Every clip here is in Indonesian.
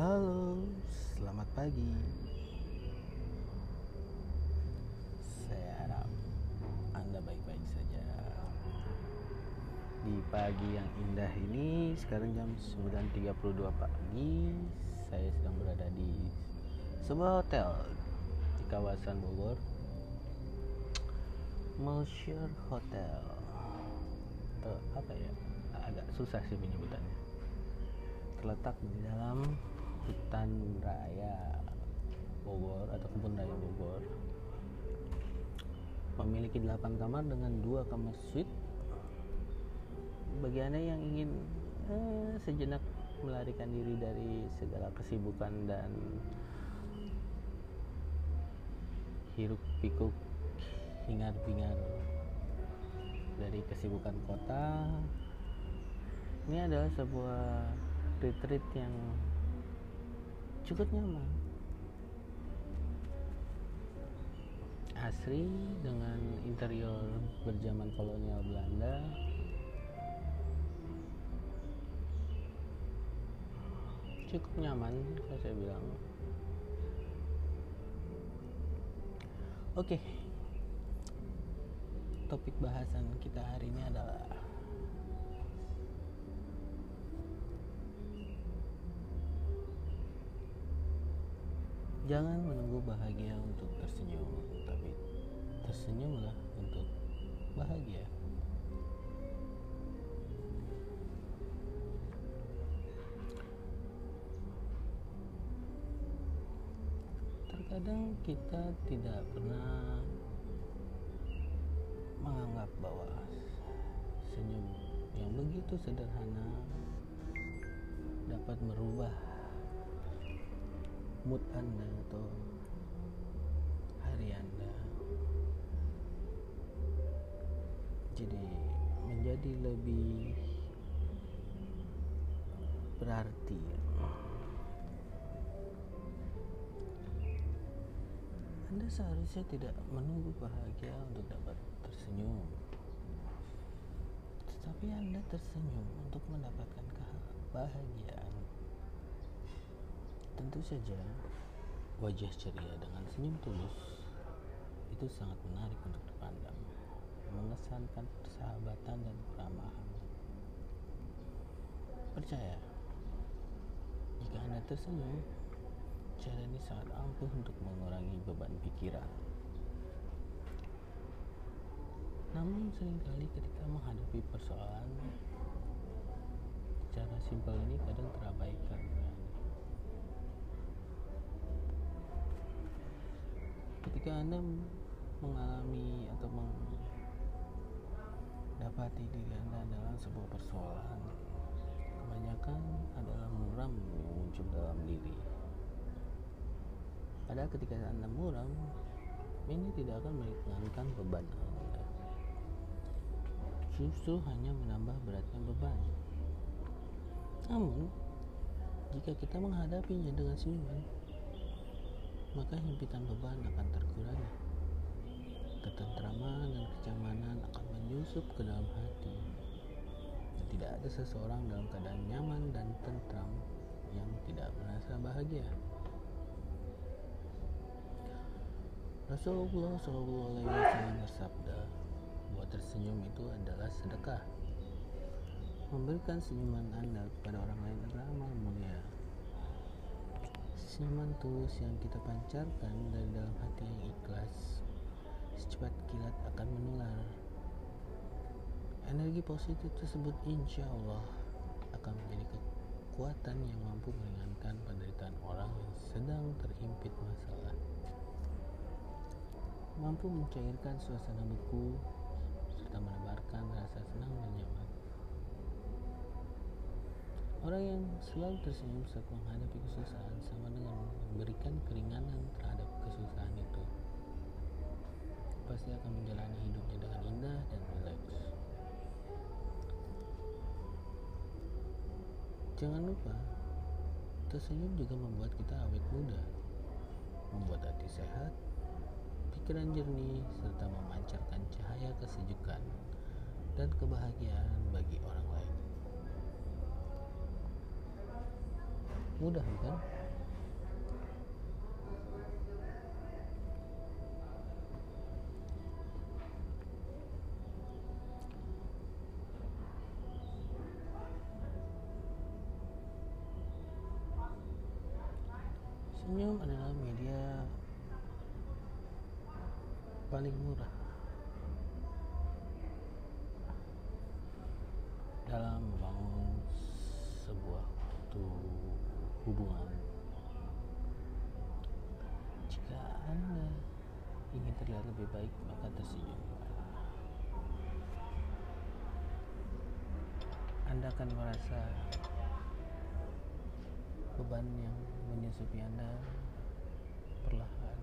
Halo, selamat pagi. Saya harap Anda baik-baik saja. Di pagi yang indah ini, sekarang jam 9.32 pagi, saya sedang berada di sebuah hotel di kawasan Bogor. Melshire Hotel. Atau apa ya? Agak susah sih penyebutannya. Terletak di dalam hutan raya Bogor atau kebun raya Bogor. Memiliki 8 kamar dengan dua kamar suite. Bagi anda yang ingin eh, sejenak melarikan diri dari segala kesibukan dan hiruk pikuk hingar bingar dari kesibukan kota. Ini adalah sebuah retreat yang cukup nyaman asri dengan interior berzaman kolonial Belanda. Cukup nyaman kalau saya bilang. Oke. Topik bahasan kita hari ini adalah Jangan menunggu bahagia untuk tersenyum, tapi tersenyumlah untuk bahagia. Terkadang kita tidak pernah menganggap bahwa senyum yang begitu sederhana dapat merubah mood Anda atau hari Anda jadi menjadi lebih berarti. Anda seharusnya tidak menunggu bahagia untuk dapat tersenyum. Tetapi Anda tersenyum untuk mendapatkan kebahagiaan Tentu saja, wajah ceria dengan senyum tulus itu sangat menarik untuk dipandang, mengesankan persahabatan dan keramahan. Percaya, jika Anda tersenyum, cara ini sangat ampuh untuk mengurangi beban pikiran. Namun sering kali ketika menghadapi persoalan, cara simpel ini kadang terabaikan. Ketika anda mengalami atau mendapati diri anda dalam sebuah persoalan kebanyakan adalah muram yang muncul dalam diri. Padahal ketika anda muram ini tidak akan meringankan beban anda. Justru hanya menambah beratnya beban. Namun jika kita menghadapinya dengan senyuman maka himpitan beban akan terkurangi. Ketentraman dan kenyamanan akan menyusup ke dalam hati. Tidak ada seseorang dalam keadaan nyaman dan tentram yang tidak merasa bahagia. Rasulullah Shallallahu Alaihi Wasallam bersabda bahwa tersenyum itu adalah sedekah. Memberikan senyuman Anda kepada orang lain adalah amal mulia senyuman tulus yang kita pancarkan dari dalam hati yang ikhlas. Secepat kilat akan menular. Energi positif tersebut insya Allah akan menjadi kekuatan yang mampu meringankan penderitaan orang yang sedang terhimpit masalah. Mampu mencairkan suasana beku serta menebarkan rasa senang dan nyaman Orang yang selalu tersenyum saat menghadapi kesusahan sama dengan memberikan keringanan terhadap kesusahan itu. Pasti akan menjalani hidupnya dengan indah dan rileks. Jangan lupa, tersenyum juga membuat kita awet muda, membuat hati sehat, pikiran jernih, serta memancarkan cahaya kesejukan dan kebahagiaan bagi orang lain. Mudah bukan senyum adalah media paling murah dalam membangun sebuah waktu hubungan. Jika anda ingin terlihat lebih baik maka tersenyum. Anda akan merasa beban yang menyusupi anda perlahan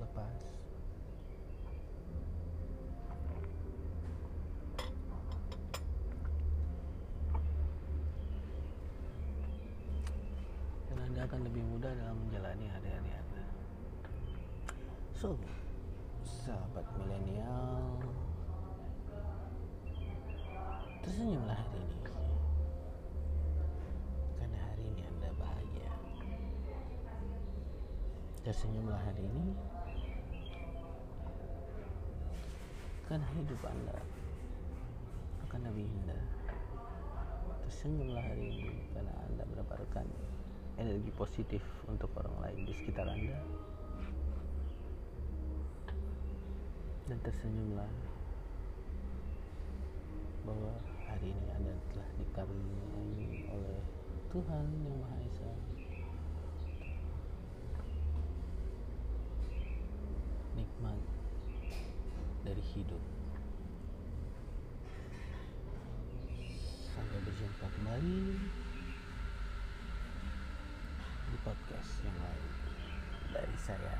lepas dan anda akan lebih mudah dalam menjalani hari-hari anda so sahabat milenial tersenyumlah hari ini. Karena hari ini anda bahagia. Tersenyumlah hari ini. Karena hidup anda akan lebih indah. Tersenyumlah hari ini karena anda mendapatkan energi positif untuk orang lain di sekitar anda. Dan tersenyumlah bahwa hari ini anda telah dikaruniai oleh Tuhan yang Maha Esa. Nikmat dari hidup. Sampai berjumpa kembali podcast yang lain. Dari saya